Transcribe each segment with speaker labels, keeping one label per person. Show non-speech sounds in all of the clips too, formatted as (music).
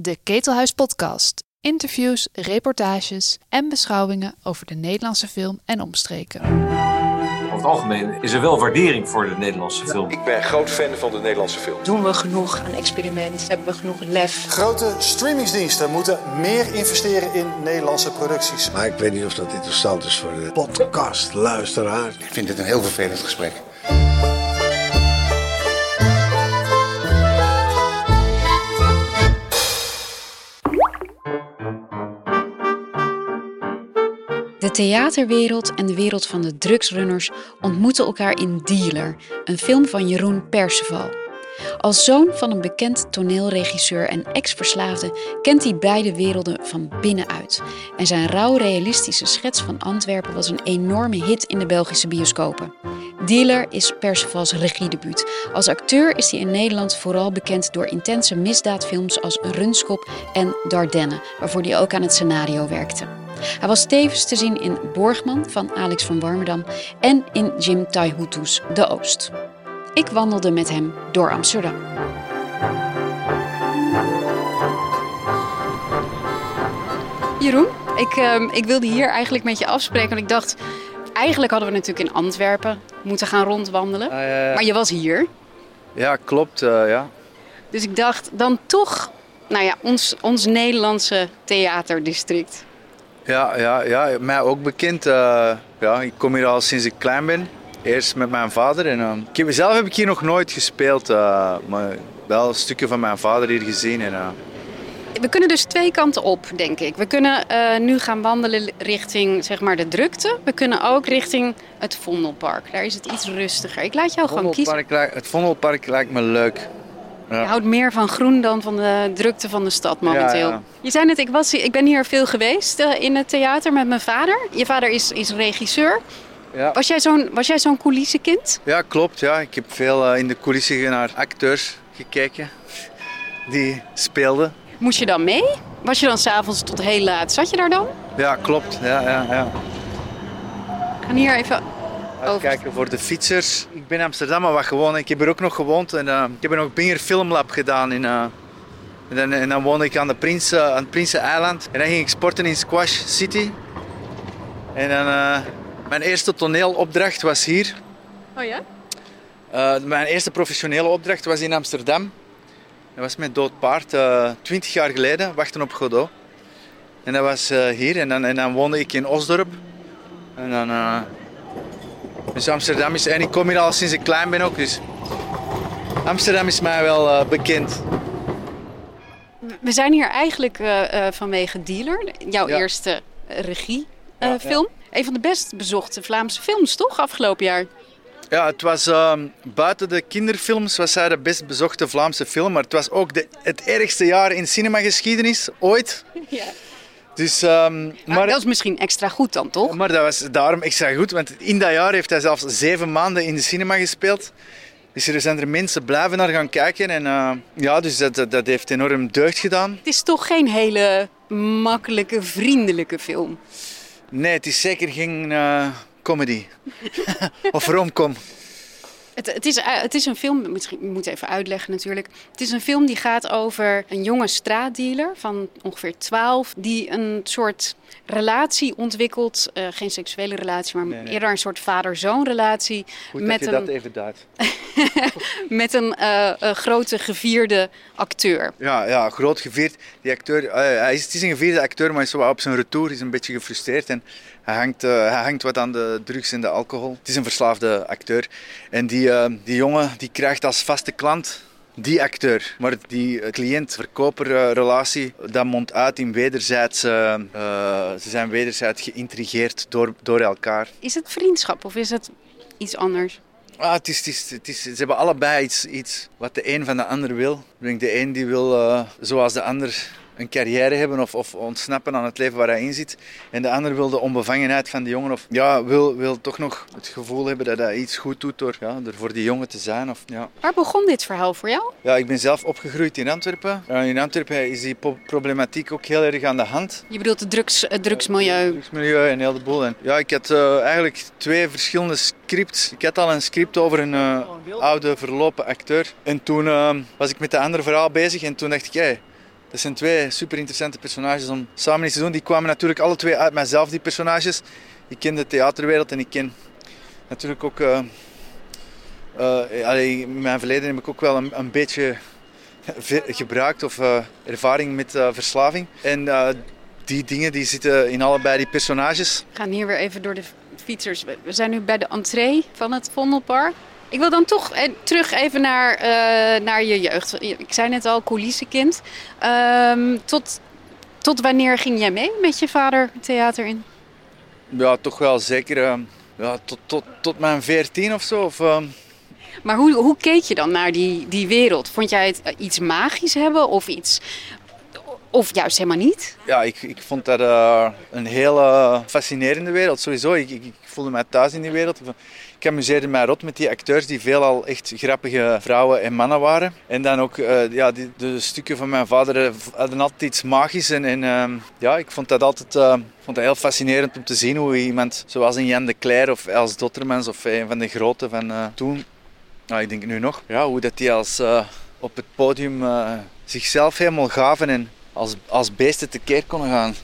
Speaker 1: De Ketelhuis Podcast. Interviews, reportages en beschouwingen over de Nederlandse film en omstreken.
Speaker 2: Over het algemeen is er wel waardering voor de Nederlandse film.
Speaker 3: Ik ben groot fan van de Nederlandse film.
Speaker 4: Doen we genoeg aan experiment? Hebben we genoeg lef?
Speaker 5: Grote streamingsdiensten moeten meer investeren in Nederlandse producties.
Speaker 6: Maar ik weet niet of dat interessant is voor de podcastluisteraar.
Speaker 7: Ik vind dit een heel vervelend gesprek.
Speaker 8: De theaterwereld en de wereld van de drugsrunners ontmoeten elkaar in Dealer, een film van Jeroen Perceval. Als zoon van een bekend toneelregisseur en ex-verslaafde kent hij beide werelden van binnenuit. En zijn rauw realistische schets van Antwerpen was een enorme hit in de Belgische bioscopen. Dealer is Percevals regiedebuut. Als acteur is hij in Nederland vooral bekend door intense misdaadfilms als Runskop en Dardenne, waarvoor hij ook aan het scenario werkte. Hij was tevens te zien in Borgman van Alex van Warmerdam en in Jim Taihutu's De Oost. Ik wandelde met hem door Amsterdam. Jeroen, ik, ehm, ik wilde hier eigenlijk met je afspreken. Want ik dacht, eigenlijk hadden we natuurlijk in Antwerpen moeten gaan rondwandelen.
Speaker 9: Ah, ja, ja.
Speaker 8: Maar je was hier.
Speaker 9: Ja, klopt. eh, ja.
Speaker 8: Dus ik dacht, dan toch, nou ja, ons, ons Nederlandse theaterdistrict.
Speaker 9: Ja, ja, ja, mij ook bekend. eh, ja, ik kom hier al sinds ik klein ben. Eerst met mijn vader. En, ik heb, zelf heb ik hier nog nooit gespeeld, eh, maar wel stukken van mijn vader hier gezien. En, eh,
Speaker 8: We kunnen dus twee kanten op, denk ik. We kunnen nu gaan wandelen richting zeg maar, de drukte. We kunnen ook richting het Vondelpark. Daar is het iets rustiger. Ik laat jou gewoon kiezen.
Speaker 9: Het Vondelpark lijkt me leuk.
Speaker 8: Je houdt meer van groen dan van de drukte van de stad momenteel.
Speaker 9: Ja, ja.
Speaker 8: Je zei net, ik, was, ik ben hier veel geweest eh, in het theater met mijn vader. Je vader is, is regisseur.
Speaker 9: Ja.
Speaker 8: Was jij zo'n was jij zo'n coulissekind?
Speaker 9: ja, klopt. Ja. Ik heb veel eh, in de coulissen naar acteurs gekeken die speelden.
Speaker 8: Moest je dan mee? Was je dan s'avonds tot heel laat? Zat je daar dan?
Speaker 9: Ja, klopt. Ja, ja, ja.
Speaker 8: Ik ga hier even.
Speaker 9: Uitkijken voor de fietsers. Ik ben in Amsterdam maar wat gewoon. Ik heb er ook nog gewoond. En, eh, ik heb er nog Binger Filmlab gedaan. In, eh, en, dan, en dan woonde ik aan, de Prins, eh, aan het Prinseneiland. En dan ging ik sporten in Squash City. En dan, mijn eerste toneelopdracht was hier.
Speaker 8: Oh ja?
Speaker 9: Mijn eerste professionele opdracht was in Amsterdam. Dat was met Dood Paard, 20 jaar geleden, wachten op Godot. En dat was hier. En dan, en dan woonde ik in Osdorp. En dan... dus Amsterdam is... En ik kom hier al sinds ik klein ben ook, dus... Amsterdam is mij wel eh, bekend.
Speaker 8: We zijn hier eigenlijk eh, eh, vanwege Dealer, jouw
Speaker 9: Ja.
Speaker 8: eerste regiefilm.
Speaker 9: Ja, ja.
Speaker 8: film. Een van de best bezochte Vlaamse films, toch? Afgelopen jaar.
Speaker 9: Ja, het was ehm, buiten de kinderfilms was hij de best bezochte Vlaamse film. Maar het was ook de, het ergste jaar in cinemageschiedenis ooit.
Speaker 8: Ja.
Speaker 9: Dus, ehm,
Speaker 8: Maar,
Speaker 9: maar,
Speaker 8: dat is misschien extra goed dan, toch?
Speaker 9: maar dat was daarom extra goed. Want in dat jaar heeft hij zelfs zeven maanden in de cinema gespeeld. Dus er zijn er mensen blijven naar gaan kijken. En eh, ja, dus dat, dat, dat heeft enorm deugd gedaan.
Speaker 8: Het is toch geen hele makkelijke, vriendelijke film.
Speaker 9: Nee, het is zeker geen eh, comedy. (laughs) of romcom.
Speaker 8: Het, het, is, eh, het is een film, misschien ik moet even uitleggen natuurlijk. Het is een film die gaat over een jonge straatdealer van ongeveer 12, die een soort relatie ontwikkelt. eh, geen seksuele relatie, maar
Speaker 9: Nee, nee.
Speaker 8: eerder een soort vader-zoon relatie.
Speaker 9: Goed
Speaker 8: met
Speaker 9: dat je
Speaker 8: een,
Speaker 9: dat even duidt. (laughs)
Speaker 8: met een eh, eh, grote gevierde acteur.
Speaker 9: Ja, ja, groot gevierd. Die acteur, hij is, het is een gevierde acteur, maar hij is op zijn retour is een beetje gefrustreerd. En hij hangt, eh, hij hangt wat aan de drugs en de alcohol. Het is een verslaafde acteur. En die, eh, die jongen die krijgt als vaste klant die acteur. Maar die eh, cliënt-verkoper eh, relatie, dat mondt uit in wederzijds... ze zijn wederzijds geïntrigeerd door, door elkaar.
Speaker 8: Is het vriendschap of is het iets anders?
Speaker 9: Ah, het is, het is, het is, ze hebben allebei iets, iets wat de een van de ander wil. Ik denk, de een die wil, zoals de ander, een carrière hebben of, of ontsnappen aan het leven waar hij in zit. En de ander wil de onbevangenheid van die jongen. Of ja, wil, wil toch nog het gevoel hebben dat hij iets goed doet door ja, er voor die jongen te zijn. Of, ja.
Speaker 8: Waar begon dit verhaal voor jou?
Speaker 9: Ja, ik ben zelf opgegroeid in Antwerpen. In Antwerpen is die problematiek ook heel erg aan de hand.
Speaker 8: Je bedoelt het, drugs, het drugsmilieu.
Speaker 9: drugsmilieu en heel de boel. En ja, ik had eh, eigenlijk twee verschillende scripts. Ik had al een script over een eh, oude verlopen acteur. En toen eh, was ik met de andere verhaal bezig en toen dacht ik, hé, Dat zijn twee super interessante personages om samen iets te doen. Die kwamen natuurlijk alle twee uit mijzelf, die personages. Ik ken de theaterwereld en ik ken natuurlijk ook... Uh, in mijn verleden heb ik ook wel een, een beetje (laughs) gebruikt of uh, ervaring met verslaving. En die dingen die zitten in allebei die personages.
Speaker 8: We gaan hier weer even door de fietsers. We zijn nu bij de entree van het Vondelpark. Ik wil dan toch terug even naar, uh, naar je jeugd. Ik zei net al, coulissenkind. Um, tot, tot wanneer ging jij mee met je vader theater in?
Speaker 9: Ja, toch wel zeker uh, ja, tot, tot, tot mijn veertien of zo. Of, uh...
Speaker 8: Maar hoe, hoe keek je dan naar die, die wereld? Vond jij het iets magisch hebben of iets of juist helemaal niet?
Speaker 9: Ja, ik, ik vond dat een hele fascinerende wereld. Sowieso, ik, ik, ik, voelde mij thuis in die wereld. Ik amuseerde mij rot met die acteurs die veelal echt grappige vrouwen en mannen waren. En dan ook uh, ja, die, de stukken van mijn vader eh, hadden altijd iets magisch. En, en uh, ja, ik vond dat altijd uh, vond dat heel fascinerend om te zien hoe iemand zoals een Jan de Cler of Els Dottermans of een van de grote van toen, nou, ik denk nu nog, ja, hoe dat die als op het podium zichzelf helemaal gaven en als, als beesten tekeer konden gaan.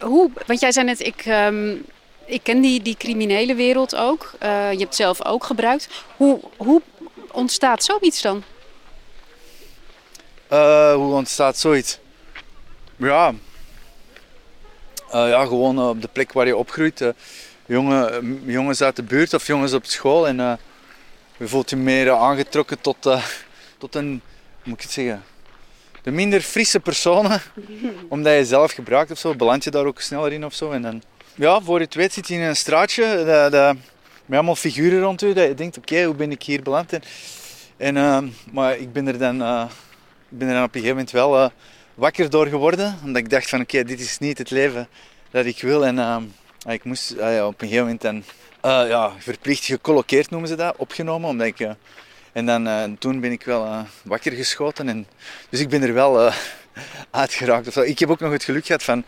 Speaker 8: Hoe? Want jij zei net, ik, um, ik ken die, die criminele wereld ook. Uh, je hebt het zelf ook gebruikt. Hoe, hoe ontstaat zoiets dan?
Speaker 9: Uh, hoe ontstaat zoiets? Ja, uh, ja gewoon op de plek waar je opgroeit. jongen, jongens uit de buurt of jongens op school. En je voelt je meer aangetrokken tot, tot een, hoe moet ik het zeggen, de minder frisse personen, (laughs) omdat je zelf gebruikt of zo, beland je daar ook sneller in of zo. En dan, ja, voor je het weet zit je in een straatje dat, met allemaal figuren rond je, dat je denkt, oké, hoe ben ik hier beland? En, uh, maar ik ben er dan, uh, ik ben er dan op een gegeven moment wel wakker door geworden, omdat ik dacht van, oké, dit is niet het leven dat ik wil. En ik moest op een gegeven moment dan, ja, verplicht gecolloqueerd noemen ze dat, opgenomen, omdat ik en dan, toen ben ik wel wakker geschoten. En, dus ik ben er wel (laughs) uitgeraakt. Ik heb ook nog het geluk gehad van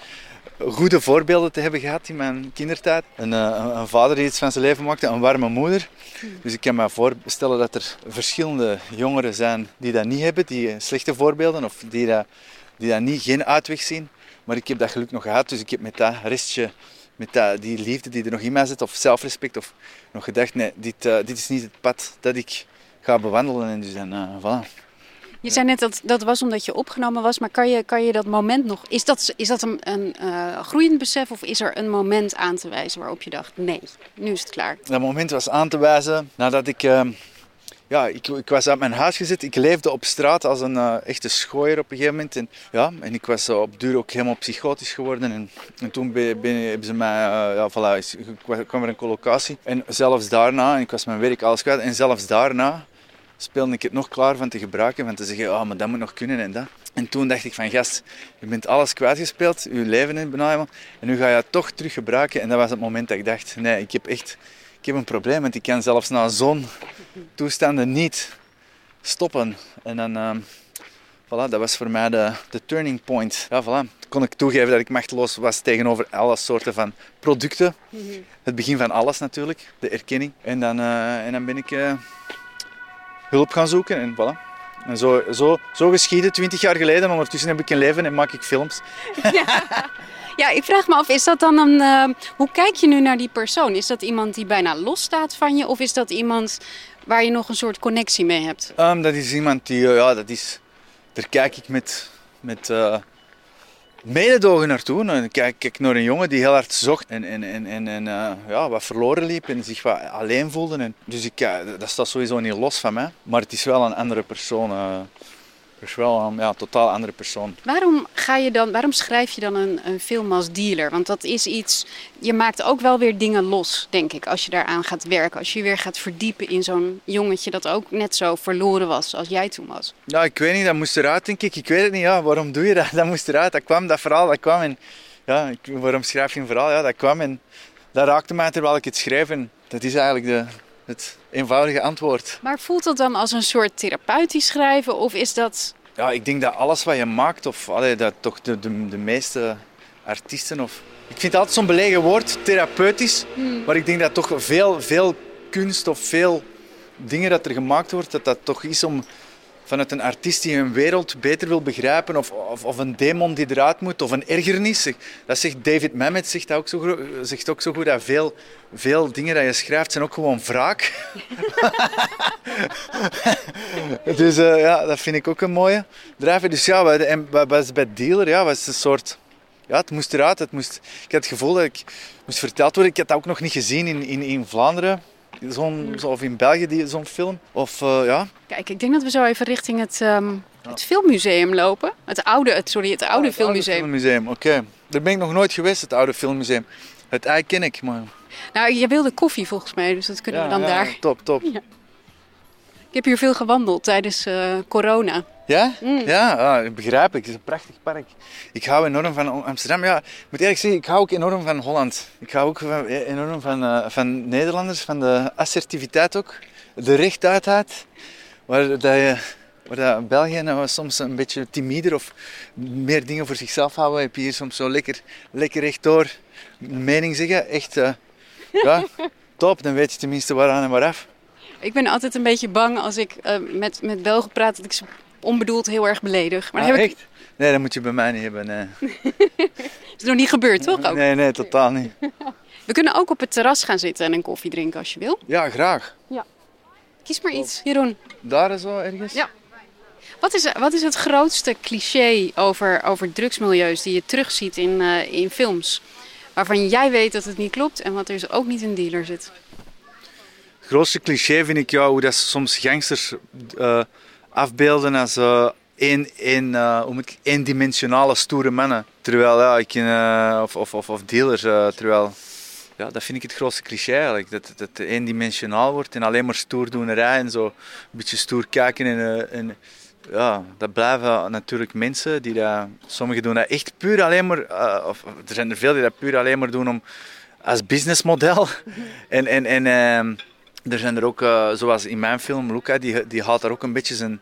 Speaker 9: goede voorbeelden te hebben gehad in mijn kindertijd. Een, een, vader die iets van zijn leven maakte, een warme moeder. Dus ik kan me voorstellen dat er verschillende jongeren zijn die dat niet hebben, die slechte voorbeelden of die dat, die dat niet, geen uitweg zien. Maar ik heb dat geluk nog gehad, dus ik heb met dat restje met dat, die liefde die er nog in mij zit, of zelfrespect, of nog gedacht, nee, dit, dit is niet het pad dat ik ga bewandelen. En dus en, uh, voilà.
Speaker 8: Je zei net dat dat was omdat je opgenomen was, maar kan je, kan je dat moment nog. Is dat, is dat een, uh, groeiend besef of is er een moment aan te wijzen waarop je dacht: nee, nu is het klaar?
Speaker 9: Dat moment was aan te wijzen nadat ik. Uh, ja, ik, ik, was uit mijn huis gezet. Ik leefde op straat als een uh, echte schooier op een gegeven moment. En, ja, en ik was op duur ook helemaal psychotisch geworden. En, en toen ben, hebben ze mij, ja, voilà, kwam er een collocatie. En zelfs daarna, en ik was mijn werk alles kwijt. En zelfs daarna speelde ik het nog klaar van te gebruiken, van te zeggen, oh, maar dat moet nog kunnen en dat. En toen dacht ik van, gast, je bent alles kwijtgespeeld, je leven in bijna en nu ga je het toch terug gebruiken. En dat was het moment dat ik dacht, nee, ik heb echt ik heb een probleem, want ik kan zelfs na zo'n toestanden niet stoppen. En dan, uh, voilà, dat was voor mij de, de turning point. Ja, voilà. Kon ik toegeven dat ik machteloos was tegenover alle soorten van producten. Het begin van alles natuurlijk, de erkenning. En dan, uh, en dan ben ik... Uh, hulp gaan zoeken en voilà. En zo, zo, zo geschieden, twintig jaar geleden. Ondertussen heb ik een leven en maak ik films. (laughs)
Speaker 8: Ja, ja ik vraag me af, is dat dan een... Uh, hoe kijk je nu naar die persoon? Is dat iemand die bijna losstaat van je? Of is dat iemand waar je nog een soort connectie mee hebt?
Speaker 9: Um, dat is iemand die, uh, ja, dat is... Daar kijk ik met... met uh, mededogen naartoe. En kijk, kijk naar een jongen die heel hard zocht en, en, en, en, en uh, ja, wat verloren liep en zich wat alleen voelde. En, dus ik, ja, dat staat sowieso niet los van mij. Maar het is wel een andere persoon. Uh, is wel een ja, totaal andere persoon.
Speaker 8: Waarom, ga je dan, waarom schrijf je dan een, een film als dealer? Want dat is iets. Je maakt ook wel weer dingen los, denk ik, als je daaraan gaat werken. Als je weer gaat verdiepen in zo'n jongetje dat ook net zo verloren was als jij toen was.
Speaker 9: Ja, ik weet niet, dat moest eruit, denk ik. Ik weet het niet, ja, waarom doe je dat? (laughs) Dat moest eruit, dat kwam, dat verhaal, dat kwam. En ja, ik, waarom schrijf je een verhaal? Ja, dat kwam en dat raakte mij terwijl ik het schreef. En dat is eigenlijk de, het eenvoudige antwoord.
Speaker 8: Maar voelt dat dan als een soort therapeutisch schrijven of is dat...
Speaker 9: Ja, ik denk dat alles wat je maakt, of allee, dat toch de, de, de meeste artiesten of... Ik vind het altijd zo'n belegen woord, therapeutisch. Hmm. Maar ik denk dat toch veel, veel kunst of veel dingen dat er gemaakt wordt, dat dat toch is om vanuit een artiest die een wereld beter wil begrijpen, of, of, of een demon die eruit moet, of een ergernis. Dat zegt David Mamet zegt ook zo, gro- zegt ook zo goed dat veel, veel dingen dat je schrijft zijn ook gewoon wraak. (laughs) dus eh, ja, dat vind ik ook een mooie drijver. Dus ja, bij, bij, Dealer ja, was een soort... Ja, het moest eruit. Het moest, ik had het gevoel dat ik moest verteld worden. Ik had dat ook nog niet gezien in, in, in Vlaanderen. Zo'n, zo- of in België, die- zo'n film. Of eh, ja,
Speaker 8: Kijk, ik denk dat we zo even richting het, ehm, het filmmuseum lopen. Het oude, het, sorry, het oude
Speaker 9: Oh, het oude
Speaker 8: filmmuseum.
Speaker 9: filmmuseum, oké. Daar ben ik nog nooit geweest, het oude filmmuseum. Het ei ken ik, maar...
Speaker 8: Nou, je wilde koffie volgens mij, dus dat kunnen we dan
Speaker 9: ja,
Speaker 8: daar.
Speaker 9: Top, top.
Speaker 8: Ik heb hier veel gewandeld tijdens eh, corona.
Speaker 9: Ja?
Speaker 8: Mm.
Speaker 9: Ja, ah, begrijp ik. Het is een prachtig park. Ik hou enorm van Amsterdam. Ja, ik moet eerlijk zeggen, ik hou ook enorm van Holland. Ik hou ook van- enorm van, eh, van Nederlanders, van de assertiviteit ook. De rechtuitheid. Waar, dat je, waar dat België nou soms een beetje timider of meer dingen voor zichzelf houden, heb je hier soms zo lekker, lekker rechtdoor een mening zeggen. Echt, eh, ja, (laughs) top. Dan weet je tenminste waaraan en waaraf.
Speaker 8: Ik ben altijd een beetje bang als ik eh, met, met Belgen praat dat ik ze onbedoeld heel erg beledig. Maar
Speaker 9: Ah,
Speaker 8: heb ik?
Speaker 9: Nee, dat moet je bij mij niet hebben. Nee, (laughs)
Speaker 8: is nog niet gebeurd, toch? Ook?
Speaker 9: nee, nee totaal niet.
Speaker 8: We kunnen ook op het terras gaan zitten en een koffie drinken als je wil.
Speaker 9: Ja, graag.
Speaker 8: Kies maar iets, Jeroen.
Speaker 9: Daar zo ergens?
Speaker 8: Ja. Wat is, wat is het grootste cliché over, over drugsmilieus die je terugziet in, eh, in films? Waarvan jij weet dat het niet klopt en wat er dus ook niet in dealer zit.
Speaker 9: Grootste cliché vind ik ja, hoe dat soms gangsters eh, afbeelden als eh, hoe moet ik, eendimensionale stoere mannen. Terwijl, ja, ik, eh, of, of, of, of dealers, eh, terwijl... Ja, dat vind ik het grootste cliché eigenlijk. Dat dat het eendimensionaal wordt en alleen maar stoerdoenerij en zo een beetje stoer kijken. En, en ja, dat blijven natuurlijk mensen die dat... Sommigen doen dat echt puur alleen maar... of, er zijn er veel die dat puur alleen maar doen om als businessmodel. (laughs) en en, en ehm, er zijn er ook, eh, zoals in mijn film, Luca, die, die haalt daar ook een beetje zijn,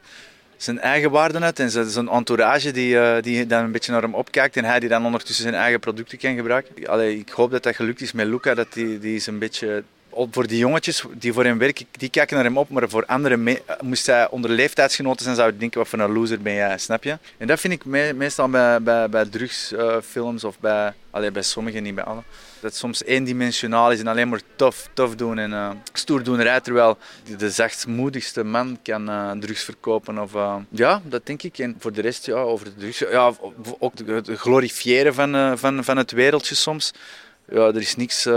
Speaker 9: zijn eigen waarden uit. En zijn entourage die, eh, die dan een beetje naar hem opkijkt. En hij die dan ondertussen zijn eigen producten kan gebruiken. Allee, ik hoop dat dat gelukt is met Luca. Dat die, die is een beetje... Voor die jongetjes die voor hem werken, die kijken naar hem op. Maar voor anderen, moest hij onder leeftijdsgenoten zijn, zou je denken, wat voor een loser ben jij, snap je? En dat vind ik me- meestal bij, bij, bij drugsfilms of bij, allee, bij sommigen, niet bij alle. Dat soms eendimensionaal is en alleen maar tof, tof doen en eh stoerdoenerij. Terwijl de, zachtmoedigste man kan eh, drugs verkopen. Of, eh, ja, dat denk ik. En voor de rest, ja, over de drugs. Ja, ook het glorifiëren van, van, van het wereldje soms. Ja, er is niks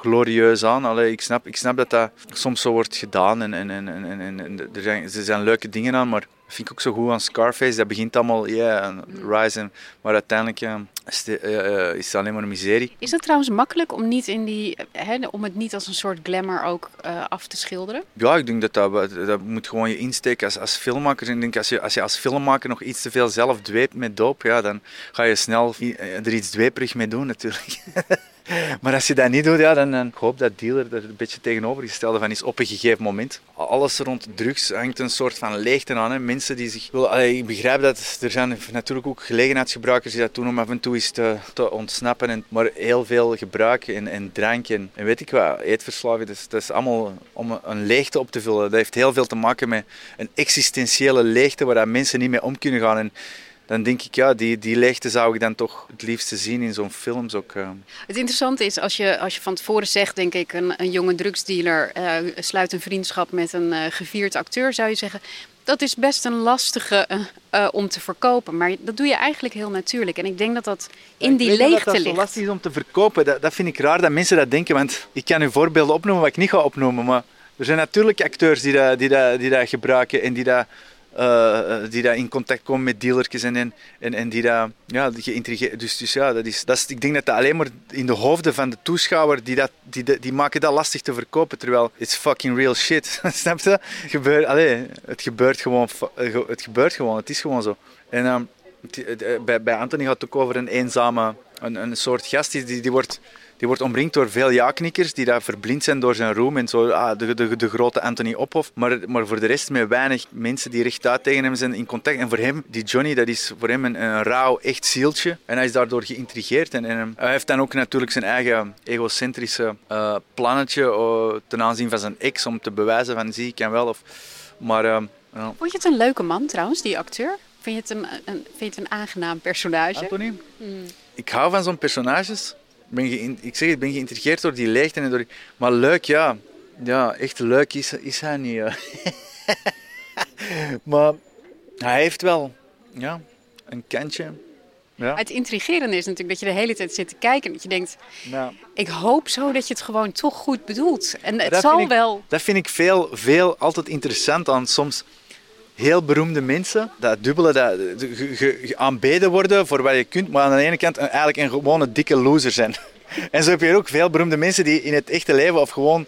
Speaker 9: glorieus aan. Allee, ik, snap, ik snap dat dat soms zo wordt gedaan en, en, en, en, en, er, zijn, er zijn leuke dingen aan, maar vind ik ook zo goed aan Scarface. Dat begint allemaal, ja, en, maar uiteindelijk is, het, eh, eh, is het alleen maar miserie.
Speaker 8: Is het trouwens makkelijk om, niet in die, hè, om het niet als een soort glamour ook eh, af te schilderen?
Speaker 9: Ja, ik denk dat dat, dat moet gewoon je insteken als, als filmmaker. Ik denk als je, als je als filmmaker nog iets te veel zelf dweept met doop, ja, dan ga je snel er iets dweperig mee doen natuurlijk. (laughs) maar als je dat niet doet, ja, dan, dan ik hoop dat dealer er een beetje tegenovergestelde van is op een gegeven moment. Alles rond drugs hangt een soort van leegte aan. Hè. Mensen die zich... Ik begrijp dat er zijn natuurlijk ook gelegenheidsgebruikers die dat doen om af en toe eens te, ontsnappen. En, maar heel veel gebruik en, en en, weet ik wat, eetverslaving, dat is, is allemaal om een leegte op te vullen. Dat heeft heel veel te maken met een existentiële leegte waar dat mensen niet mee om kunnen gaan. En dan denk ik, ja, die, die leegte zou ik dan toch het liefste zien in zo'n films ook. eh.
Speaker 8: Het interessante is, als je, als je van tevoren zegt, denk ik, een, een jonge drugsdealer eh, sluit een vriendschap met een eh, gevierd acteur, zou je zeggen, dat is best een lastige eh, eh, om te verkopen. Maar dat doe je eigenlijk heel natuurlijk. En ik denk dat dat in die
Speaker 9: dat
Speaker 8: leegte
Speaker 9: dat zo
Speaker 8: ligt.
Speaker 9: lastig is om te verkopen. Dat, dat vind ik raar dat mensen dat denken. Want ik kan u voorbeelden opnoemen wat ik niet ga opnoemen. Maar er zijn natuurlijk acteurs die dat, die dat, die dat gebruiken en die dat, eh, die dat in contact komen met dealertjes en, en, en, die dat ja, geïntrigeerd. Dus, dus ja, dat is, dat is, ik denk dat dat alleen maar in de hoofden van de toeschouwer, die, dat, die, die, maken dat lastig te verkopen. Terwijl it's fucking real shit. (laughs) Snap je? Het gebeurt, allee, het gebeurt gewoon. Het gebeurt gewoon. Het is gewoon zo. En ehm, eh, bij, bij Anthony gaat het ook over een eenzame, een, een soort gast die, die wordt, die wordt omringd door veel ja-knikkers die daar verblind zijn door zijn roem en zo, ah, de, de, de grote Anthony Ophoff. Maar, maar voor de rest met weinig mensen die rechtuit tegen hem zijn in contact. En voor hem, die Johnny, dat is voor hem een, een rauw, echt zieltje. En hij is daardoor geïntrigeerd. En, en eh, hij heeft dan ook natuurlijk zijn eigen egocentrische eh, plannetje eh, ten aanzien van zijn ex om te bewijzen van zie, ik kan wel. Of, maar... Ja.
Speaker 8: Vond je het een leuke man trouwens, die acteur? Vind je het een, een, vind je het een aangenaam personage?
Speaker 9: Anthony? Ik hou van zo'n personages. Ik Ben ik zeg het, ben geïntrigeerd door die leegte. En door Maar leuk, ja. Ja, echt leuk is, is hij niet. ja. (laughs) maar hij heeft wel ja, een kantje. Ja.
Speaker 8: Het intrigerende is natuurlijk dat je de hele tijd zit te kijken en dat je denkt,
Speaker 9: Ja.
Speaker 8: ik hoop zo dat je het gewoon toch goed bedoelt. En het
Speaker 9: Dat
Speaker 8: zal
Speaker 9: ik-
Speaker 8: wel...
Speaker 9: Dat vind ik veel, veel altijd interessant aan soms heel beroemde mensen. Dat dubbele, dat ge- aanbeden worden voor wat je kunt, maar aan de ene kant eigenlijk een gewone dikke loser zijn. (laughs) En zo heb je ook veel beroemde mensen die in het echte leven of gewoon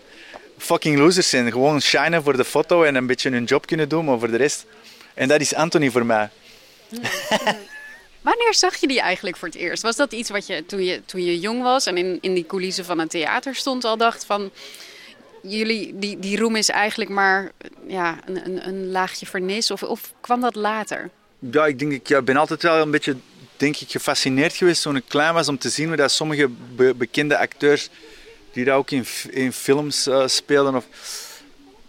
Speaker 9: fucking losers zijn. Gewoon shinen voor de foto en een beetje hun job kunnen doen, maar voor de rest... En dat is Anthony voor mij. (laughs)
Speaker 8: Wanneer zag je die eigenlijk voor het eerst? Was dat iets wat je toen je, toen je jong was en in, in die coulissen van een theater stond al dacht van... Jullie, die, die roem is eigenlijk maar ja, een, een, een laagje vernis of, of kwam dat later?
Speaker 9: Ja, ik denk, ik ja, ben altijd wel een beetje denk ik, gefascineerd geweest toen ik klein was om te zien hoe dat sommige be- bekende acteurs die dat ook in, in films eh, speelden of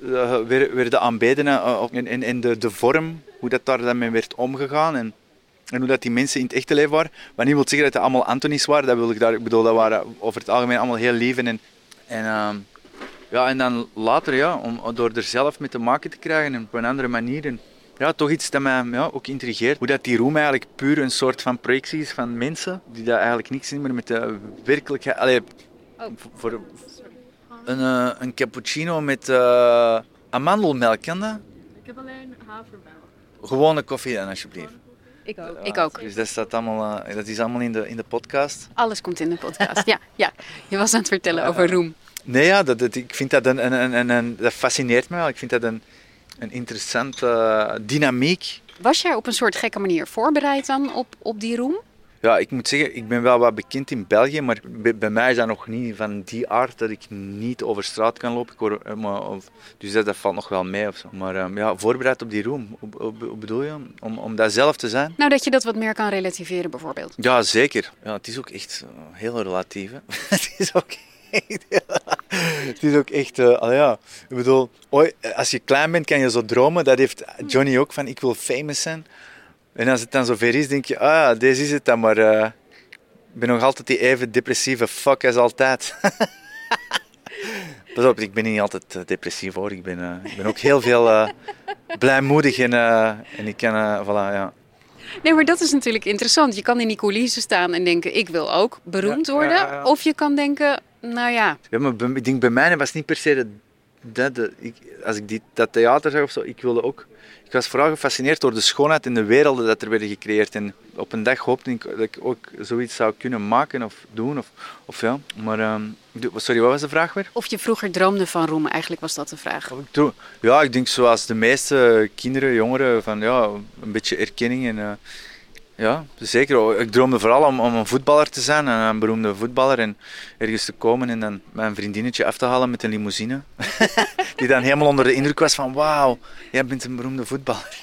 Speaker 9: eh, weer- werden aanbeden eh, of- en, en, en de, de vorm, hoe dat daar dan mee werd omgegaan en, en hoe dat die mensen in het echte leven waren. Wat niet wil zeggen dat het allemaal Antonies waren, dat wil ik daar, ik bedoel, dat waren over het algemeen allemaal heel lief en, en ehm, ja, en dan later, ja, om, door er zelf mee te maken te krijgen en op een andere manier. En, ja, toch iets dat mij ja, ook intrigeert. Hoe dat die roem eigenlijk puur een soort van projectie is van mensen die dat eigenlijk niks meer met de werkelijkheid... Allee, voor een, eh, een cappuccino met eh, amandelmelk, kan dat?
Speaker 8: Ik heb alleen havermelk.
Speaker 9: Gewone koffie dan, alsjeblieft.
Speaker 8: Ik ook. Ik ook.
Speaker 9: Dus dat, staat allemaal, eh, dat is allemaal in de, in de podcast.
Speaker 8: Alles komt in de podcast. Ja, ja. Je was aan het vertellen over roem.
Speaker 9: Nee, ja, dat, dat- ik vind dat een, een, een, een, een- dat fascineert me wel. Ik vind dat een, een interessante eh, dynamiek.
Speaker 8: Was jij op een soort gekke manier voorbereid dan op, op die roem?
Speaker 9: Ja, ik moet zeggen, ik ben wel wat bekend in België, maar bij, bij mij is dat nog niet van die aard dat ik niet over straat kan lopen. Ik hoor, eh, maar, of, dus dat, dat valt nog wel mee of zo. Maar ehm, ja, voorbereid op die roem, hoe bedoel je? Om, om dat zelf te zijn?
Speaker 8: Nou, dat je dat wat meer kan relativeren bijvoorbeeld.
Speaker 9: Ja, zeker. Ja, het is ook echt eh, heel relatief. (laughs) Het is ook echt... het is ook echt... eh, allee, ja. Ik bedoel, ooit, als je klein bent kan je zo dromen. Dat heeft Johnny ook, van ik wil famous zijn. En als het dan zover is, denk je, ah, ja, deze is het dan. Maar eh, ik ben nog altijd die even depressieve fuck als altijd. (laughs) Pas op, ik ben niet altijd eh, depressief hoor. Ik ben, eh, ik ben ook heel veel eh, blijmoedig en, eh, en ik kan... eh, voilà, ja.
Speaker 8: Nee, maar dat is natuurlijk interessant. Je kan in die coulissen staan en denken, ik wil ook beroemd
Speaker 9: Ja,
Speaker 8: worden.
Speaker 9: ja, ja.
Speaker 8: Of je kan denken, nou ja,
Speaker 9: Ja, maar bij- ik denk bij mij was niet per se dat, de- ik, als ik die, dat theater zag of zo, ik wilde ook. Ik was vooral gefascineerd door de schoonheid en de werelden dat er werden gecreëerd. En op een dag hoopte ik dat ik ook zoiets zou kunnen maken of doen. Of, of ja. Maar, ehm, sorry, wat was de vraag weer?
Speaker 8: of je vroeger droomde van roem. Eigenlijk was dat de vraag.
Speaker 9: Ik? Ja, ik denk zoals de meeste kinderen, jongeren, van ja, een beetje erkenning. En, eh, ja, zeker. Ik droomde vooral om, om een voetballer te zijn, een, een beroemde voetballer. En ergens te komen en dan mijn vriendinnetje af te halen met een limousine. (laughs) Die dan helemaal onder de indruk was van wauw, jij bent een beroemde voetballer.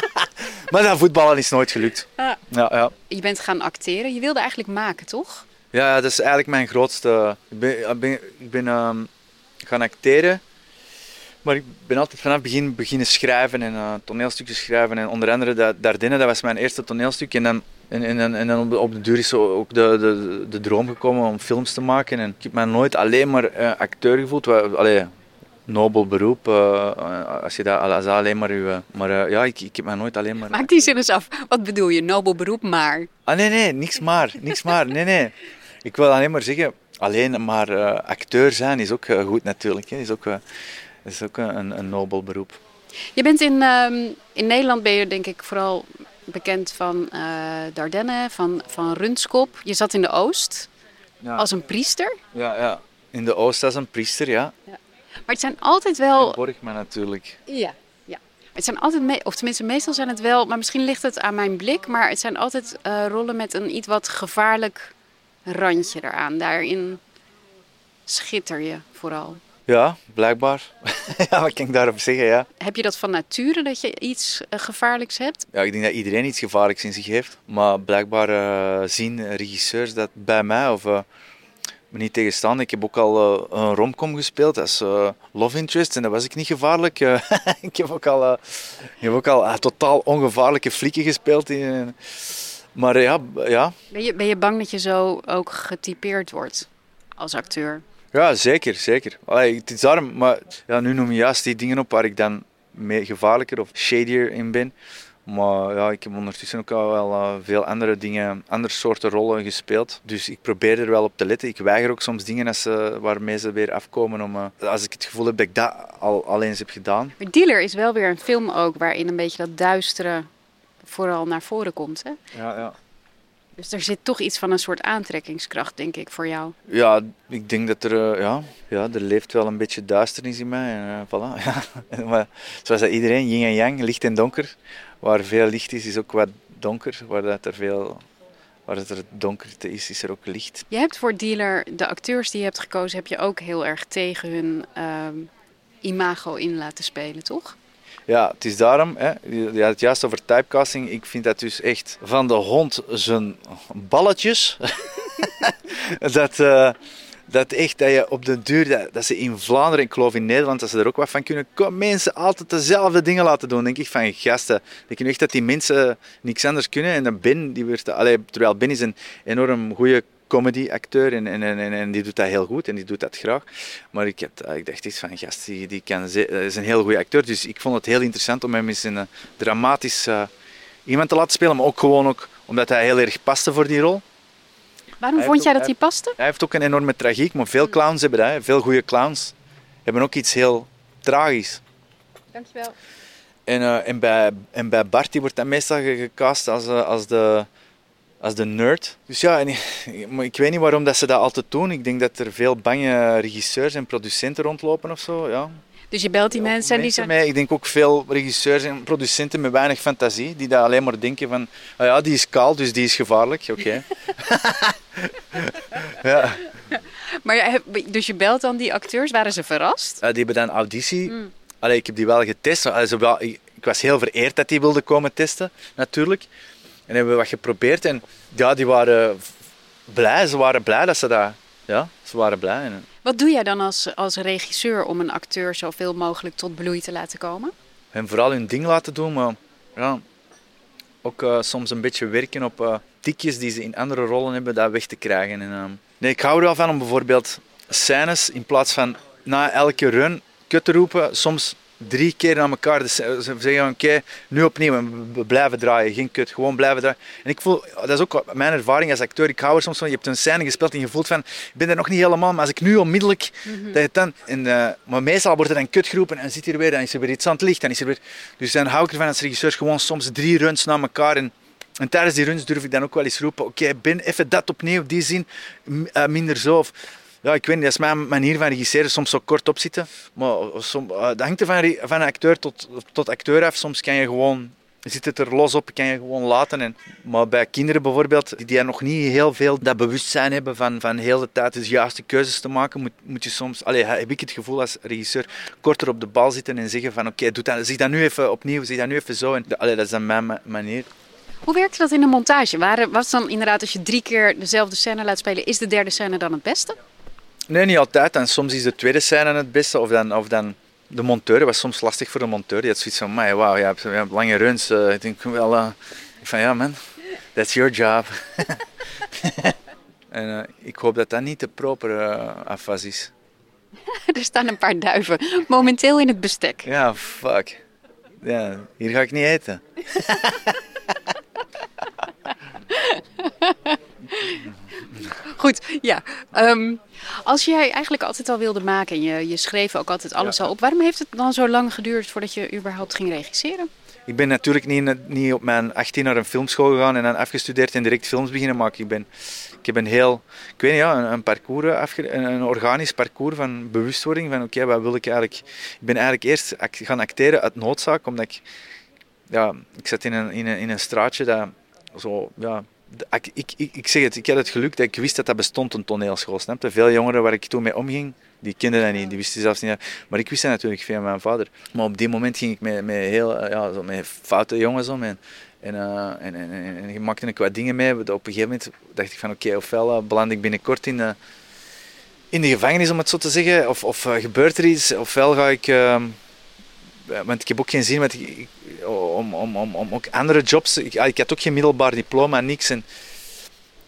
Speaker 9: (laughs) maar dat voetballen is nooit gelukt.
Speaker 8: Ah.
Speaker 9: Ja, ja.
Speaker 8: Je bent gaan acteren. Je wilde eigenlijk maken, toch?
Speaker 9: Ja, dat is eigenlijk mijn grootste. Ik ben, ik ben, ik ben ehm, gaan acteren, maar ik ben altijd vanaf het begin beginnen schrijven en eh, toneelstukjes schrijven. En onder andere dat Dardenne, dat was mijn eerste toneelstuk. En dan, en, en, en, en dan op, de, op de duur is ook de, de, de droom gekomen om films te maken. En ik heb mij nooit alleen maar eh, acteur gevoeld. Allee, nobel beroep, eh, als je dat als alleen maar je... Maar ja, ik, ik heb mij nooit alleen maar...
Speaker 8: Maak die zin eens af. Wat bedoel je? Nobel beroep, maar.
Speaker 9: Ah, nee, nee, niks maar. Niks maar. Nee, nee. Ik wil alleen maar zeggen, alleen maar acteur zijn is ook goed natuurlijk. Hè. Is ook, eh, is ook een, een nobel beroep.
Speaker 8: Je bent in, ehm, in Nederland ben je denk ik vooral bekend van eh Dardenne, van, van Runskop. Je zat in de Oost
Speaker 9: Ja.
Speaker 8: als een priester.
Speaker 9: Ja, ja. In de Oost als een priester, ja.
Speaker 8: Maar het zijn altijd
Speaker 9: En
Speaker 8: wel...
Speaker 9: Borgman natuurlijk.
Speaker 8: Ja, ja. Het zijn altijd, me- of tenminste meestal zijn het wel, maar misschien ligt het aan mijn blik, maar het zijn altijd eh, rollen met een iets wat gevaarlijk randje eraan. Daarin schitter je vooral.
Speaker 9: Ja, blijkbaar. (laughs) ja, wat kan ik daarop zeggen, ja.
Speaker 8: Heb je dat van nature dat je iets eh, gevaarlijks hebt?
Speaker 9: Ja, ik denk dat iedereen iets gevaarlijks in zich heeft. Maar blijkbaar eh, zien regisseurs dat bij mij of... eh, me niet tegenstaan. Ik heb ook al uh, een romcom gespeeld als uh, love interest en dat was ik niet gevaarlijk. Uh, (laughs) ik heb ook al, ik heb ook al totaal ongevaarlijke flikken gespeeld. In, maar ja, ja.
Speaker 8: Ben, je, ben je bang dat je zo ook getypeerd wordt als acteur?
Speaker 9: Ja, zeker, zeker. Allee, het is daarom, maar ja, nu noem je juist die dingen op waar ik dan meer gevaarlijker of shadier in ben. Maar ja, ik heb ondertussen ook al wel uh, veel andere dingen, andere soorten rollen gespeeld. Dus ik probeer er wel op te letten. Ik weiger ook soms dingen als, uh, waarmee ze weer afkomen. Om, uh, als ik het gevoel heb dat ik dat al, al eens heb gedaan.
Speaker 8: Maar Dealer is wel weer een film ook waarin een beetje dat duistere vooral naar voren komt. Hè?
Speaker 9: Ja, ja.
Speaker 8: Dus er zit toch iets van een soort aantrekkingskracht, denk ik, voor jou.
Speaker 9: Ja, ik denk dat er, ja, ja, er leeft wel een beetje duisternis in mij. En, voilà, (laughs) ja. maar, zoals dat iedereen, yin en yang, licht en donker. Waar veel licht is, is ook wat donker. Waar dat er veel waar het er donkerte is, is er ook licht.
Speaker 8: Je hebt voor Dealer, de acteurs die je hebt gekozen, heb je ook heel erg tegen hun uh, imago in laten spelen, toch?
Speaker 9: Ja, het is daarom, hè, je had het juist over typecasting. Ik vind dat dus echt van de hond zijn balletjes. (laughs) dat, uh, dat echt, dat je op de duur, dat, dat, ze in Vlaanderen, ik geloof in Nederland, dat ze er ook wat van kunnen, kom, mensen altijd dezelfde dingen laten doen. denk ik van gasten. Ik denk echt dat die mensen niks anders kunnen. En dan Ben, die werd, allee, terwijl Ben is een enorm goede comedy-acteur en, en, en, en, die doet dat heel goed en die doet dat graag. Maar ik, had, ik dacht iets van, gast, die, die kan, is een heel goede acteur. Dus ik vond het heel interessant om hem eens een dramatisch uh, iemand te laten spelen. Maar ook gewoon ook omdat hij heel erg paste voor die rol.
Speaker 8: Waarom vond jij dat hij paste?
Speaker 9: Hij heeft ook een enorme tragiek, maar veel clowns hebben dat. Hè. Veel goede clowns hebben ook iets heel tragisch.
Speaker 8: Dankjewel.
Speaker 9: En, uh, en, bij, en bij Bart die wordt dat meestal gecast als, uh, als de als de nerd. Dus ja, en, maar ik weet niet waarom dat ze dat altijd doen. Ik denk dat er veel bange regisseurs en producenten rondlopen of zo. Ja.
Speaker 8: Dus je belt die
Speaker 9: Ja,
Speaker 8: mensen en die
Speaker 9: mee. Ik denk ook veel regisseurs en producenten met weinig fantasie, die daar alleen maar denken van, ah ja, die is kaal, dus die is gevaarlijk. Oké. (laughs) (laughs) ja.
Speaker 8: Maar dus je belt dan die acteurs, waren ze verrast?
Speaker 9: Ja, die hebben dan auditie. Allee, ik heb die wel getest. Allee, ze wel, ik, ik was heel vereerd dat die wilden komen testen, natuurlijk. En hebben we wat geprobeerd. En ja, die waren blij. Ze waren blij dat ze dat... Ja, ze waren blij.
Speaker 8: Wat doe jij dan als, als regisseur om een acteur zoveel mogelijk tot bloei te laten komen?
Speaker 9: en vooral hun ding laten doen, maar ja, ook eh, soms een beetje werken op eh, tikjes die ze in andere rollen hebben, dat weg te krijgen. En, ehm, nee, ik hou er wel van om bijvoorbeeld scènes in plaats van na elke run kut te roepen, soms drie keer aan elkaar. Dus ze ze zeggen oké, nu opnieuw en we blijven draaien, geen kut, gewoon blijven draaien. En ik voel, dat is ook mijn ervaring als acteur, ik hou er soms van, je hebt een scène gespeeld en je voelt van, ik ben er nog niet helemaal, maar als ik nu onmiddellijk, dat je dan, en, eh, maar meestal wordt er dan kut geroepen en zit hier weer, dan is er weer iets aan het licht, dan is er weer, dus dan hou ik ervan als regisseur gewoon soms drie runs na elkaar en en tijdens die runs durf ik dan ook wel eens roepen, oké, Ben, even dat opnieuw, die zin, eh, minder zo. Of, ja, ik weet niet, dat is mijn manier van regisseren, soms zo kort opzitten. Maar eh, dat hangt er van, van acteur tot, tot acteur af. Soms kan je gewoon, zit het er los op, kan je gewoon laten. En, maar bij kinderen bijvoorbeeld, die, die nog niet heel veel dat bewustzijn hebben van, van heel de tijd de juiste keuzes te maken, moet, moet je soms, allee, heb ik het gevoel als regisseur, korter op de bal zitten en zeggen van oké, doe dat, dat nu even opnieuw, zie dat nu even zo. En, allee, dat is dan mijn ma- manier.
Speaker 8: Hoe werkt dat in de montage? Waren, was dan inderdaad als je drie keer dezelfde scène laat spelen, is de derde scène dan het beste?
Speaker 9: Nee, niet altijd. En soms is de tweede scène het beste. Of dan, of dan de monteur. Was soms lastig voor de monteur. Die had zoiets van, "Amai, wauw, je hebt, je hebt lange runs. Eh, ik denk wel, eh, ik van ja man, that's your job. (laughs) en eh, ik hoop dat dat niet de proper afwas is. (laughs)
Speaker 8: er staan een paar duiven momenteel in het bestek.
Speaker 9: Ja, fuck. Ja, hier ga ik niet eten. (laughs) (laughs)
Speaker 8: Goed, ja. Ehm, als jij eigenlijk altijd al wilde maken en je, je schreef ook altijd alles al op, waarom heeft het dan zo lang geduurd voordat je überhaupt ging regisseren?
Speaker 9: Ik ben natuurlijk niet, niet op mijn 18 naar een filmschool gegaan en dan afgestudeerd en direct films beginnen maken. Ik, ben, ik heb een heel, ik weet niet, ja, een, parcours, afge, een, organisch parcours van bewustwording van oké, wat wil ik eigenlijk. Ik ben eigenlijk eerst gaan acteren uit noodzaak, omdat ik, ja, ik zat in een, in een, in een straatje dat zo, ja, ik, ik, ik, ik zeg het, ik had het geluk ik wist dat dat bestond, een toneelschool. Snap? Veel jongeren waar ik toen mee omging, die kenden dat niet, die wisten zelfs niet. Maar ik wist dat natuurlijk via mijn vader. Maar op die moment ging ik met, met heel eh, ja, zo met foute jongens om. En, en, eh, en, en, en, en maakte ik wat dingen mee. Op een gegeven moment dacht ik van oké, ofwel eh, beland ik binnenkort in de, in de gevangenis, om het zo te zeggen, of, of uh, gebeurt er iets, ofwel ga ik... Uh, want ik heb ook geen zin met, om, om, om, om ook andere jobs... Ik, ik had ook geen middelbaar diploma, niks. En,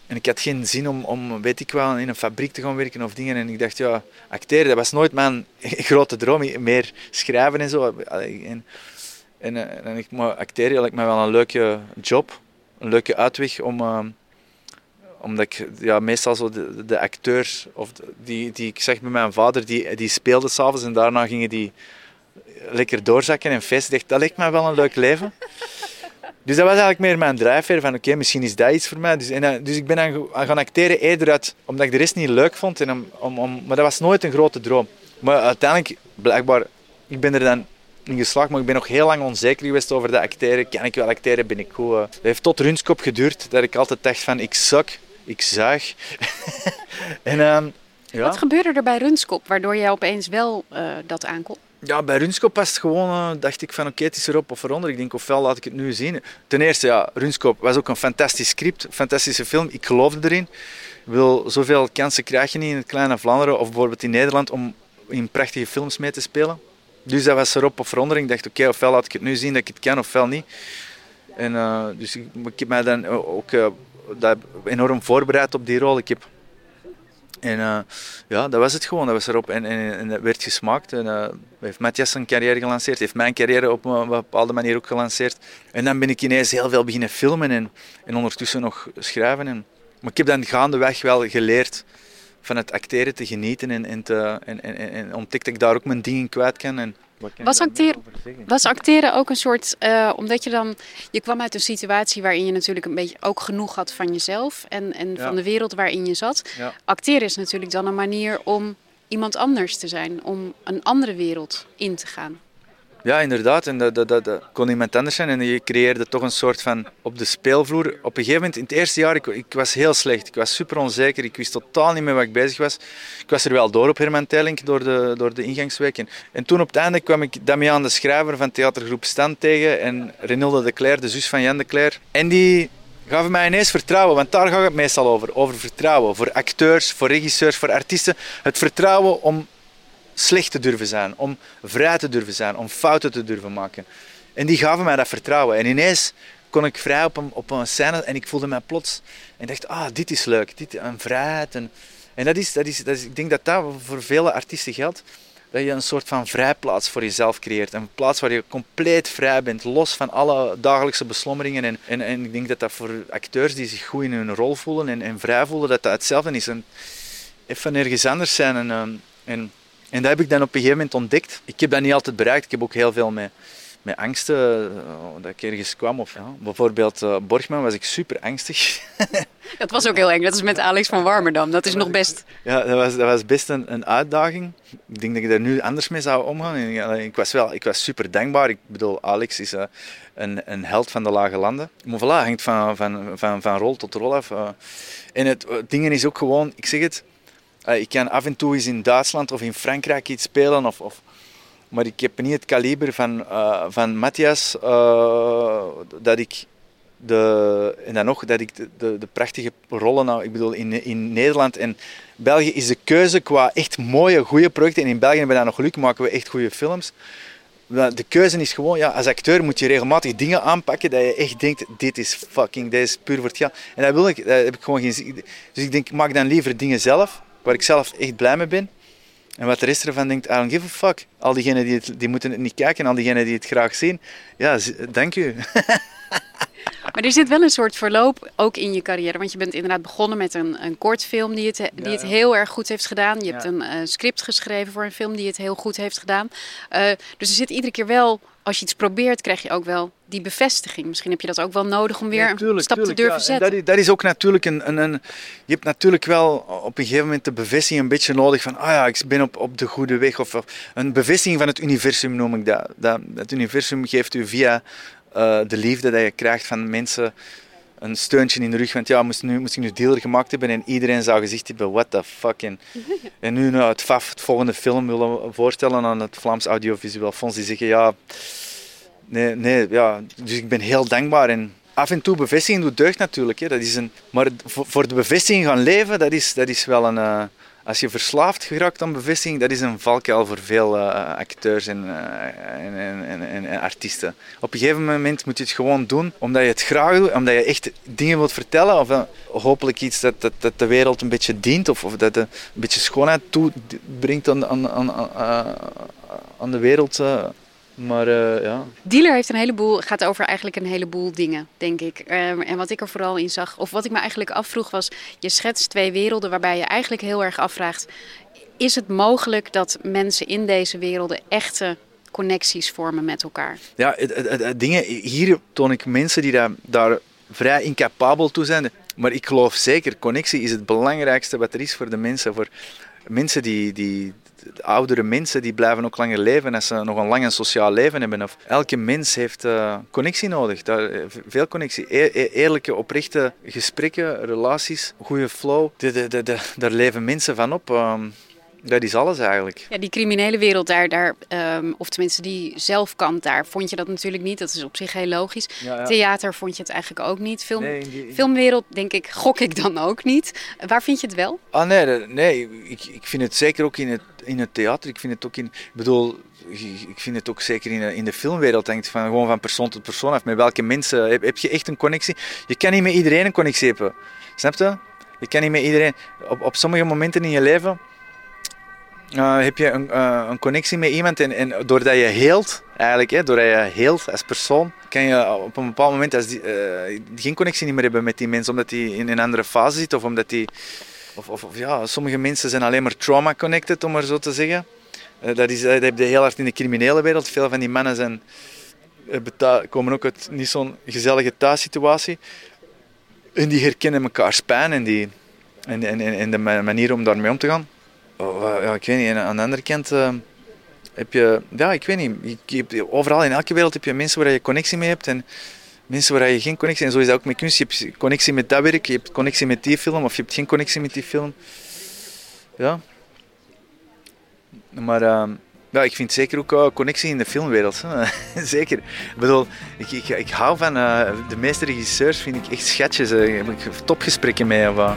Speaker 9: en ik had geen zin om, om, weet ik wel, in een fabriek te gaan werken of dingen. En ik dacht, ja, acteren, dat was nooit mijn (laughs) grote droom. Meer schrijven en zo. En, en, en ik, maar acteren lijkt me wel een leuke job. Een leuke uitweg om... Uh, omdat ik ja, meestal zo de, de acteur, of die, die ik zeg bij mijn vader, die, die speelde s'avonds en daarna gingen die lekker doorzakken en feesten. dat lijkt me wel een leuk leven. Dus dat was eigenlijk meer mijn drijfveer van oké, misschien is dat iets voor mij. Dus, en, eh, dus ik ben aan, gaan acteren eerder uit, omdat ik de rest niet leuk vond. En om, om, om, maar dat was nooit een grote droom. Maar uiteindelijk, blijkbaar, ik ben er dan in geslaagd, maar ik ben nog heel lang onzeker geweest over dat acteren. Kan ik wel acteren, ben ik goed? Uh, dat heeft tot Runskop geduurd, dat ik altijd dacht van ik zak, ik zuig. (laughs)
Speaker 8: en, uh, ja. Wat gebeurde er bij Runskop, waardoor jij opeens wel uh, dat aankomt?
Speaker 9: Ja, bij Runskop was het gewoon, uh, dacht ik van oké, het is erop of eronder. Ik denk ofwel laat ik het nu zien. Ten eerste, ja, was ook een fantastisch script, fantastische film. Ik geloofde erin. Wil zoveel kansen krijg je niet in het kleine Vlaanderen of bijvoorbeeld in Nederland om in prachtige films mee te spelen. Dus dat was erop of eronder. Ik dacht oké, okay, ofwel laat ik het nu zien dat ik het kan ofwel niet. En uh, dus ik, heb mij dan ook uh, dat enorm voorbereid op die rol. Ik heb en uh, ja, dat was het gewoon. Dat was erop en, en, en dat werd gesmaakt. En, uh, heeft Matthias zijn carrière gelanceerd, heeft mijn carrière op een bepaalde manier ook gelanceerd. En dan ben ik ineens heel veel beginnen filmen en, en ondertussen nog schrijven. En, maar ik heb dan gaandeweg wel geleerd van het acteren te genieten en, en, te, en, en, en ontdekte ik daar ook mijn dingen kwijt kan. En,
Speaker 8: was, acteren, was acteren ook een soort, uh, omdat je dan, je kwam uit een situatie waarin je natuurlijk een beetje ook genoeg had van jezelf en, en van de wereld waarin je zat. Ja. Acteren is natuurlijk dan een manier om iemand anders te zijn, om een andere wereld in te gaan.
Speaker 9: Ja, inderdaad. En dat, dat, dat, kon iemand anders zijn. En je creëerde toch een soort van op de speelvloer. Op een gegeven moment, in het eerste jaar, ik, ik was heel slecht. Ik was super onzeker. Ik wist totaal niet meer wat ik bezig was. Ik was er wel door op Herman Teilink, door de, door de ingangsweek. En, en toen op het einde kwam ik Damian de Schrijver van theatergroep Stand tegen. En Renilde de Cler, de zus van Jan de Cler. En die gaven mij ineens vertrouwen, want daar gaat het meestal over. Over vertrouwen. Voor acteurs, voor regisseurs, voor artiesten. Het vertrouwen om slecht te durven zijn, om vrij te durven zijn, om fouten te durven maken. En die gaven mij dat vertrouwen. En ineens kon ik vrij op een, op een scène en ik voelde mij plots en dacht, ah, dit is leuk, dit, een vrijheid. En, en dat is, dat is, dat ik denk dat dat voor vele artiesten geldt, dat je een soort van vrijplaats voor jezelf creëert. Een plaats waar je compleet vrij bent, los van alle dagelijkse beslommeringen. En, en, ik denk dat dat voor acteurs die zich goed in hun rol voelen en, en vrij voelen, dat dat hetzelfde is. En even ergens anders zijn en, ehm, en en dat heb ik dan op een gegeven moment ontdekt. Ik heb dat niet altijd bereikt. Ik heb ook heel veel met, met angsten uh, dat ik ergens kwam. Of, ja. Bijvoorbeeld uh, Borgman was ik super angstig. (laughs)
Speaker 8: dat was ook heel eng. Dat is met Alex van Warmerdam. Dat is nog best...
Speaker 9: Ja, dat was, dat was best een, een uitdaging. Ik denk dat ik daar nu anders mee zou omgaan. Ik, was wel, ik was super dankbaar. Ik bedoel, Alex is uh, een, een held van de lage landen. Maar voilà, hangt van, van, van, van rol tot rol af. en het, het ding is ook gewoon, ik zeg het ik kan af en toe eens in Duitsland of in Frankrijk iets spelen, of, of maar ik heb niet het kaliber van, uh, van Matthias uh, dat ik de, en dan nog dat ik de, de, de, prachtige rollen, nou, ik bedoel in, in Nederland en België is de keuze qua echt mooie, goede projecten. En in België hebben we dat nog geluk, maken we echt goede films. De keuze is gewoon, ja, als acteur moet je regelmatig dingen aanpakken dat je echt denkt, dit is fucking, dit is puur voor het geld. En dat wil ik, dat heb ik gewoon geen zin. Dus ik denk, maak dan liever dingen zelf waar ik zelf echt blij mee ben. En wat de rest ervan denkt, I don't give a fuck. Al diegenen die, het, die moeten het niet kijken, al diegenen die het graag zien, ja, dank u. (laughs)
Speaker 8: Maar er zit wel een soort verloop ook in je carrière. Want je bent inderdaad begonnen met een, een kortfilm die het, die het heel erg goed heeft gedaan. Je hebt een uh, script geschreven voor een film die het heel goed heeft gedaan. Uh, dus er zit iedere keer wel, als je iets probeert, krijg je ook wel die bevestiging. Misschien heb je dat ook wel nodig om weer een stap te durven zetten.
Speaker 9: Dat is, dat is, ook natuurlijk een, een, een, Je hebt natuurlijk wel op een gegeven moment de bevestiging een beetje nodig van... Ah ja, ik ben op, op de goede weg. Of, of een bevestiging van het universum noem ik dat. dat. Het universum geeft u via uh, de liefde dat je krijgt van mensen een steuntje in de rug. Want ja, moest, nu, moest ik nu dealer gemaakt hebben en iedereen zou gezegd hebben, what the fuck. En, (laughs) en nu nou, het FAF, het volgende film, willen voorstellen aan het Vlaams Audiovisueel Fonds. Die zeggen, ja, nee, nee, ja. Dus ik ben heel dankbaar. En af en toe bevestiging doet deugd natuurlijk. Hè. Dat is een, maar voor, de bevestiging gaan leven, dat is, dat is wel een, uh, als je verslaafd geraakt aan bevestiging, dat is een valkuil voor veel uh, acteurs en, uh, en, en, en, artiesten. Op een gegeven moment moet je het gewoon doen omdat je het graag doet, omdat je echt dingen wilt vertellen. Of uh, hopelijk iets dat, de wereld een beetje dient of, of dat een beetje schoonheid toebrengt aan, aan, aan, aan de wereld. Maar uh, ja.
Speaker 8: Dealer heeft een heleboel, gaat over eigenlijk een heleboel dingen, denk ik. Um, en wat ik er vooral in zag, of wat ik me eigenlijk afvroeg, was: je schetst twee werelden waarbij je eigenlijk heel erg afvraagt: is het mogelijk dat mensen in deze werelden echte connecties vormen met elkaar?
Speaker 9: Ja, het, het, het, dingen, hier toon ik mensen die daar, daar vrij incapabel toe zijn. Maar ik geloof zeker, connectie is het belangrijkste wat er is voor de mensen. Voor mensen die, die, oudere mensen die blijven ook langer leven als ze nog een lang sociaal leven hebben. Of elke mens heeft uh, connectie nodig, eh, veel connectie. E e eerlijke, oprechte gesprekken, relaties, goede flow. De, de, de, daar leven mensen van op. Um, dat is alles eigenlijk.
Speaker 8: Ja, die criminele wereld daar, daar um, of tenminste die zelfkant daar, vond je dat natuurlijk niet. Dat is op zich heel logisch. Ja, ja. Theater vond je het eigenlijk ook niet. Film, nee, die... Filmwereld, denk ik, gok ik dan ook niet. Waar vind je het wel?
Speaker 9: Ah nee, nee ik, ik vind het zeker ook in het, in het theater. Ik vind het ook in, ik bedoel, ik vind het ook zeker in de, in de filmwereld hangt van gewoon van persoon tot persoon af. Met welke mensen heb, heb je echt een connectie? Je kan niet met iedereen een connectie hebben. Snap je? Je kan niet met iedereen. Op, op sommige momenten in je leven uh, heb je een, uh, een, connectie met iemand en, en doordat je heelt, eigenlijk, hè, doordat je heelt als persoon, kan je op een bepaald moment als die, uh, geen connectie meer hebben met die mensen, omdat die in een andere fase zit of omdat die... Of, of, ja, sommige mensen zijn alleen maar trauma-connected, om maar zo te zeggen. dat, is, dat heb je heel hard in de criminele wereld. Veel van die mannen zijn, komen ook uit niet zo'n gezellige thuissituatie. En die herkennen elkaar pijn en, die, en, en, en de manier om daarmee om te gaan. Oh, ja, ik weet niet. Aan de andere kant uh, heb je, ja, ik weet niet. Je, je, overal in elke wereld heb je mensen waar je connectie mee hebt en mensen waar je geen connectie. En zo is dat ook met kunst. Je hebt connectie met dat werk, je hebt connectie met die film of je hebt geen connectie met die film. Ja. Maar uh, ja, ik vind zeker ook uh, connectie in de filmwereld. (laughs) zeker. Ik bedoel, ik, ik, ik hou van de meeste regisseurs, vind ik echt schatjes. ik heb topgesprekken mee. Of,